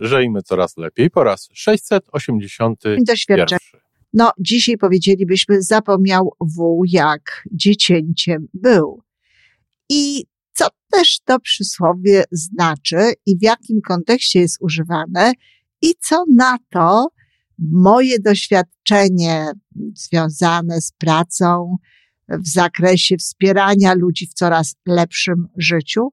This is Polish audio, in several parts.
Żyjmy coraz lepiej po raz 681. Doświadczenie. No, dzisiaj powiedzielibyśmy, zapomniał wół, jak dziecięciem był. I co też to przysłowie znaczy i w jakim kontekście jest używane i co na to moje doświadczenie związane z pracą w zakresie wspierania ludzi w coraz lepszym życiu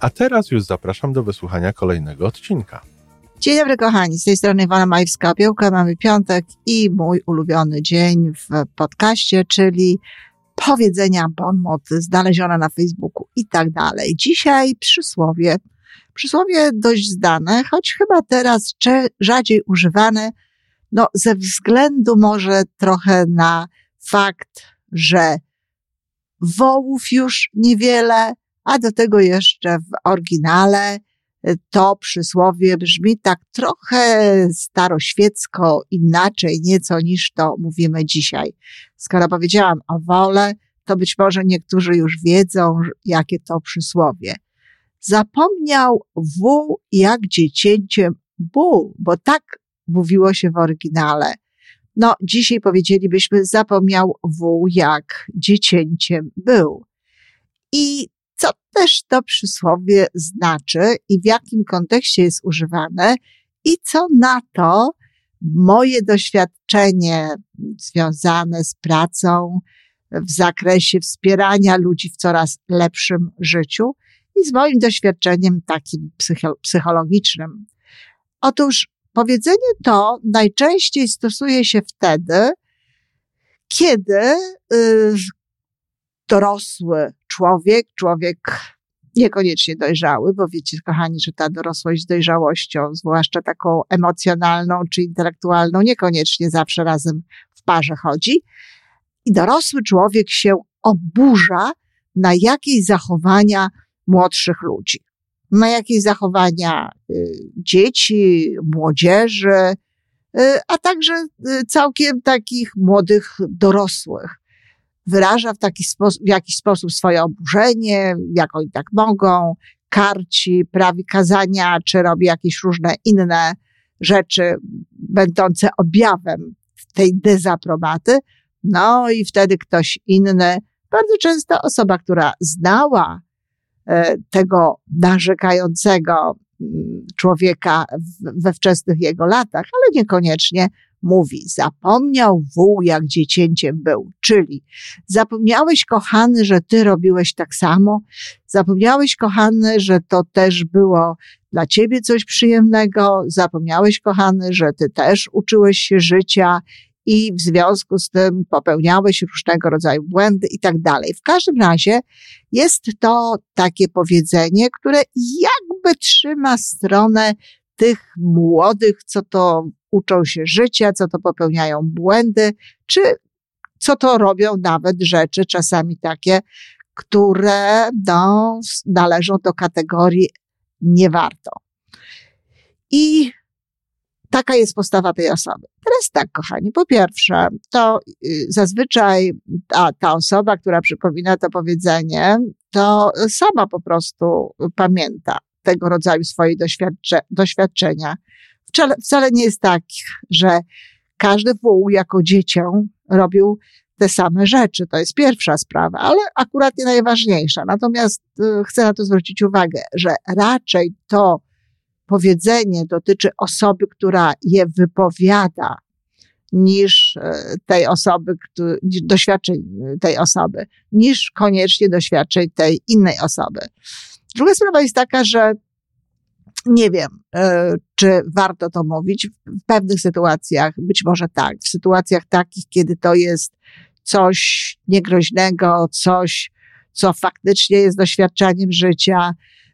a teraz już zapraszam do wysłuchania kolejnego odcinka. Dzień dobry kochani, z tej strony Iwana Majewska-Opiełka. Mamy piątek i mój ulubiony dzień w podcaście, czyli powiedzenia bon moty znalezione na Facebooku i tak dalej. Dzisiaj przysłowie, przysłowie dość zdane, choć chyba teraz rzadziej używane, no ze względu może trochę na fakt, że wołów już niewiele, a do tego jeszcze w oryginale y, to przysłowie brzmi tak trochę staroświecko, inaczej nieco niż to mówimy dzisiaj. Skoro powiedziałam o wole, to być może niektórzy już wiedzą, jakie to przysłowie. Zapomniał wół jak dziecięciem ból, bo tak mówiło się w oryginale. No, dzisiaj powiedzielibyśmy, zapomniał wół jak dziecięciem był. I co też to przysłowie znaczy i w jakim kontekście jest używane i co na to moje doświadczenie związane z pracą w zakresie wspierania ludzi w coraz lepszym życiu i z moim doświadczeniem takim psychologicznym. Otóż powiedzenie to najczęściej stosuje się wtedy, kiedy y, dorosły człowiek, człowiek niekoniecznie dojrzały, bo wiecie, kochani, że ta dorosłość z dojrzałością, zwłaszcza taką emocjonalną czy intelektualną, niekoniecznie zawsze razem w parze chodzi. I dorosły człowiek się oburza na jakieś zachowania młodszych ludzi. Na jakieś zachowania y, dzieci, młodzieży, y, a także y, całkiem takich młodych dorosłych wyraża w, taki sposób, w jakiś sposób swoje oburzenie, jak oni tak mogą, karci, prawi kazania, czy robi jakieś różne inne rzeczy będące objawem tej dezaprobaty. No i wtedy ktoś inny, bardzo często osoba, która znała e, tego narzekającego mm, człowieka we wczesnych jego latach, ale niekoniecznie mówi, zapomniał wół, jak dziecięciem był, czyli zapomniałeś, kochany, że ty robiłeś tak samo, zapomniałeś, kochany, że to też było dla ciebie coś przyjemnego, zapomniałeś, kochany, że ty też uczyłeś się życia i w związku z tym popełniałeś różnego rodzaju błędy i tak dalej. W każdym razie jest to takie powiedzenie, które jakby trzyma stronę tych młodych, co to uczą się życia, co to popełniają błędy, czy co to robią nawet rzeczy czasami takie, które no, należą do kategorii nie warto. I taka jest postawa tej osoby. Teraz tak, kochani, po pierwsze, to y, zazwyczaj ta, ta osoba, która przypomina to powiedzenie, to sama po prostu pamięta tego rodzaju swoje doświadcze, doświadczenia wcale, wcale nie jest tak, że każdy wół jako dziecię robił te same rzeczy. To jest pierwsza sprawa, ale akurat nie najważniejsza. Natomiast y, chcę na to zwrócić uwagę, że raczej to powiedzenie dotyczy osoby, która je wypowiada, niż y, tej osoby, doświadczeń tej osoby, niż koniecznie doświadczeń tej innej osoby. Druga sprawa jest taka, że nie wiem, e, czy warto to mówić. W pewnych sytuacjach być może tak. W sytuacjach takich, kiedy to jest coś niegroźnego, coś, co faktycznie jest doświadczeniem życia,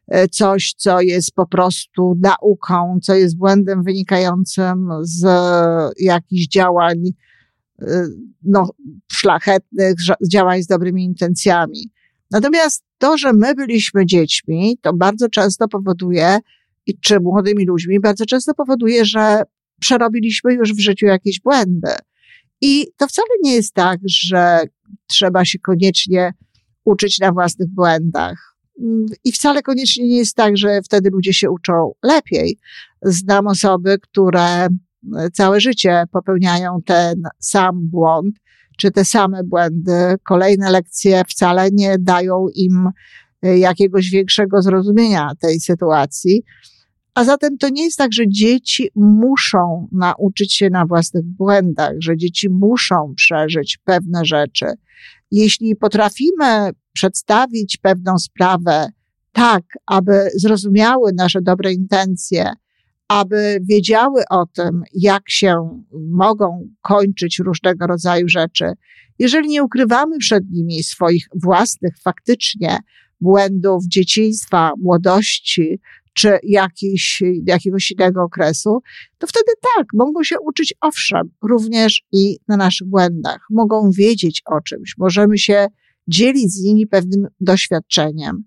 e, coś, co jest po prostu nauką, co jest błędem wynikającym z jakichś działań, e, no, szlachetnych, działań z dobrymi intencjami. Natomiast to, że my byliśmy dziećmi, to bardzo często powoduje, i czy młodymi ludźmi, bardzo często powoduje, że przerobiliśmy już w życiu jakieś błędy. I to wcale nie jest tak, że trzeba się koniecznie uczyć na własnych błędach. I wcale koniecznie nie jest tak, że wtedy ludzie się uczą lepiej. Znam osoby, które całe życie popełniają ten sam błąd, czy te same błędy. Kolejne lekcje wcale nie dają im jakiegoś większego zrozumienia tej sytuacji. A zatem to nie jest tak, że dzieci muszą nauczyć się na własnych błędach, że dzieci muszą przeżyć pewne rzeczy. Jeśli potrafimy przedstawić pewną sprawę tak, aby zrozumiały nasze dobre intencje, aby wiedziały o tym, jak się mogą kończyć różnego rodzaju rzeczy, jeżeli nie ukrywamy przed nimi swoich własnych faktycznie błędów dzieciństwa, młodości, czy jakiś, jakiegoś innego okresu, to wtedy tak, mogą się uczyć owszem, również i na naszych błędach. Mogą wiedzieć o czymś, możemy się dzielić z nimi pewnym doświadczeniem.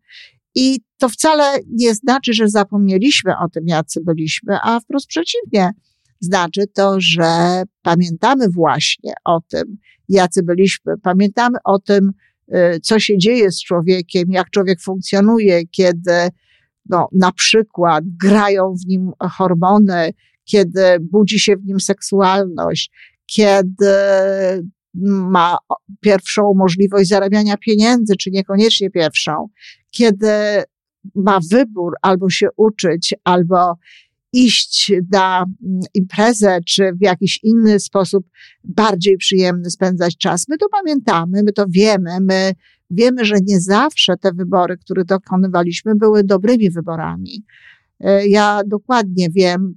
I to wcale nie znaczy, że zapomnieliśmy o tym, jacy byliśmy, a wprost przeciwnie. Znaczy to, że pamiętamy właśnie o tym, jacy byliśmy, pamiętamy o tym, co się dzieje z człowiekiem, jak człowiek funkcjonuje, kiedy no, na przykład grają w nim hormony, kiedy budzi się w nim seksualność, kiedy ma pierwszą możliwość zarabiania pieniędzy, czy niekoniecznie pierwszą, kiedy ma wybór albo się uczyć, albo iść na imprezę, czy w jakiś inny sposób bardziej przyjemny spędzać czas. My to pamiętamy, my to wiemy, my wiemy, że nie zawsze te wybory, które dokonywaliśmy, były dobrymi wyborami. E, ja dokładnie wiem,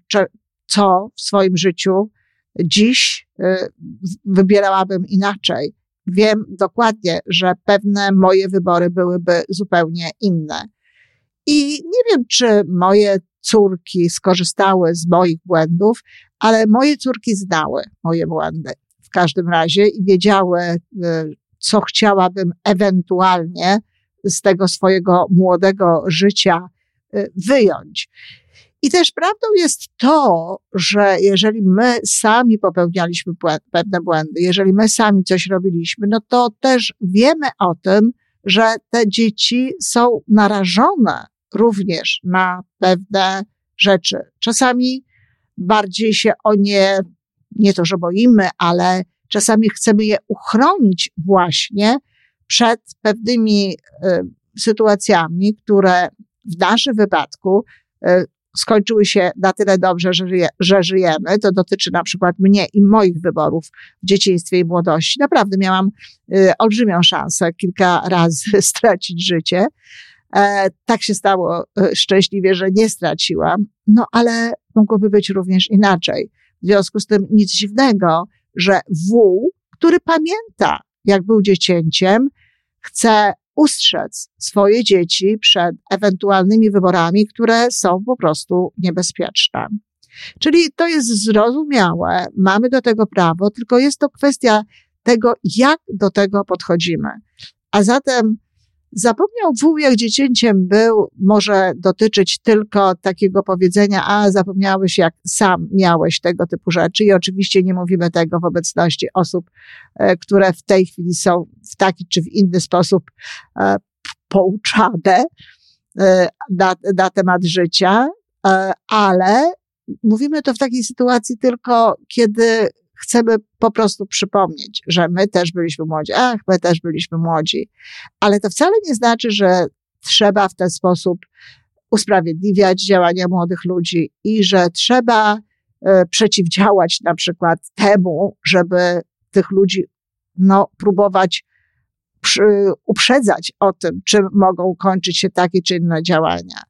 co w swoim życiu dziś e, wybierałabym inaczej. Wiem dokładnie, że pewne moje wybory byłyby zupełnie inne. I nie wiem, czy moje córki skorzystały z moich błędów, ale moje córki znały moje błędy w każdym razie i wiedziały, e, co chciałabym ewentualnie z tego swojego młodego życia y, wyjąć. I też prawdą jest to, że jeżeli my sami popełnialiśmy pewne błędy, jeżeli my sami coś robiliśmy, no to też wiemy o tym, że te dzieci są narażone również na pewne rzeczy. Czasami bardziej się o nie, nie to, że boimy, ale Czasami chcemy je uchronić właśnie przed pewnymi y, sytuacjami, które w naszym wypadku y, skończyły się na tyle dobrze, że, żyje, że żyjemy. To dotyczy na przykład mnie i moich wyborów w dzieciństwie i młodości. Naprawdę miałam y, olbrzymią szansę kilka razy stracić życie. E, tak się stało szczęśliwie, że nie straciłam, no ale mogłoby być również inaczej. W związku z tym nic dziwnego, że wół, który pamięta, jak był dziecięciem, chce ustrzec swoje dzieci przed ewentualnymi wyborami, które są po prostu niebezpieczne. Czyli to jest zrozumiałe, mamy do tego prawo, tylko jest to kwestia tego, jak do tego podchodzimy. A zatem Zapomniał wół, jak dziecięciem był, może dotyczyć tylko takiego powiedzenia, a zapomniałeś, jak sam miałeś tego typu rzeczy. I oczywiście nie mówimy tego w obecności osób, e, które w tej chwili są w taki czy w inny sposób e, pouczane e, na, na temat życia, ale mówimy to w takiej sytuacji tylko, kiedy chcemy po prostu przypomnieć, że my też byliśmy młodzi. Ach, my też byliśmy młodzi. Ale to wcale nie znaczy, że trzeba w ten sposób usprawiedliwiać działania młodych ludzi i że trzeba e, przeciwdziałać na przykład temu, żeby tych ludzi no, próbować przy, uprzedzać o tym, czym mogą kończyć się takie czy inne działania.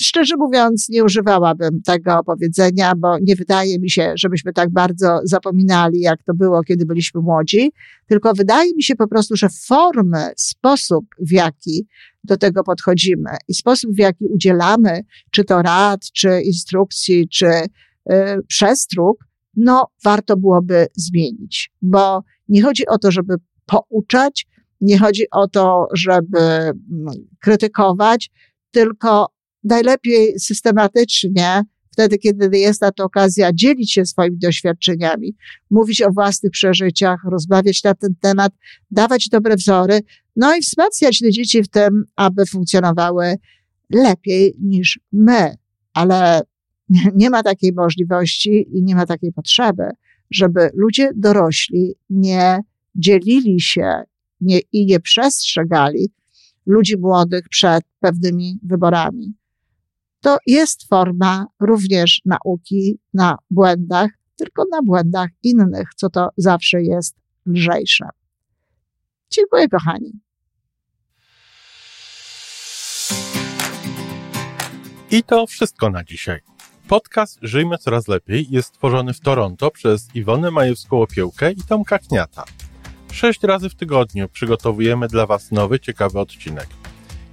Szczerze mówiąc, nie używałabym tego powiedzenia, bo nie wydaje mi się, żebyśmy tak bardzo zapominali, jak to było, kiedy byliśmy młodzi, tylko wydaje mi się po prostu, że formy, sposób, w jaki do tego podchodzimy i sposób, w jaki udzielamy, czy to rad, czy instrukcji, czy y, przestróg, no warto byłoby zmienić, bo nie chodzi o to, żeby pouczać, nie chodzi o to, żeby mm, krytykować, tylko najlepiej systematycznie, wtedy, kiedy jest na to okazja, dzielić się swoimi doświadczeniami, mówić o własnych przeżyciach, rozmawiać na ten temat, dawać dobre wzory, no i wzmacniać te dzieci w tym, aby funkcjonowały lepiej niż my. Ale nie ma takiej możliwości i nie ma takiej potrzeby, żeby ludzie dorośli nie dzielili się nie, i nie przestrzegali ludzi młodych przed pewnymi wyborami. To jest forma również nauki na błędach, tylko na błędach innych, co to zawsze jest lżejsze. Dziękuję, kochani. I to wszystko na dzisiaj. Podcast Żyjmy Coraz Lepiej jest stworzony w Toronto przez Iwonę Majewską-Opiełkę i Tomka Kniata. Sześć razy w tygodniu przygotowujemy dla Was nowy, ciekawy odcinek.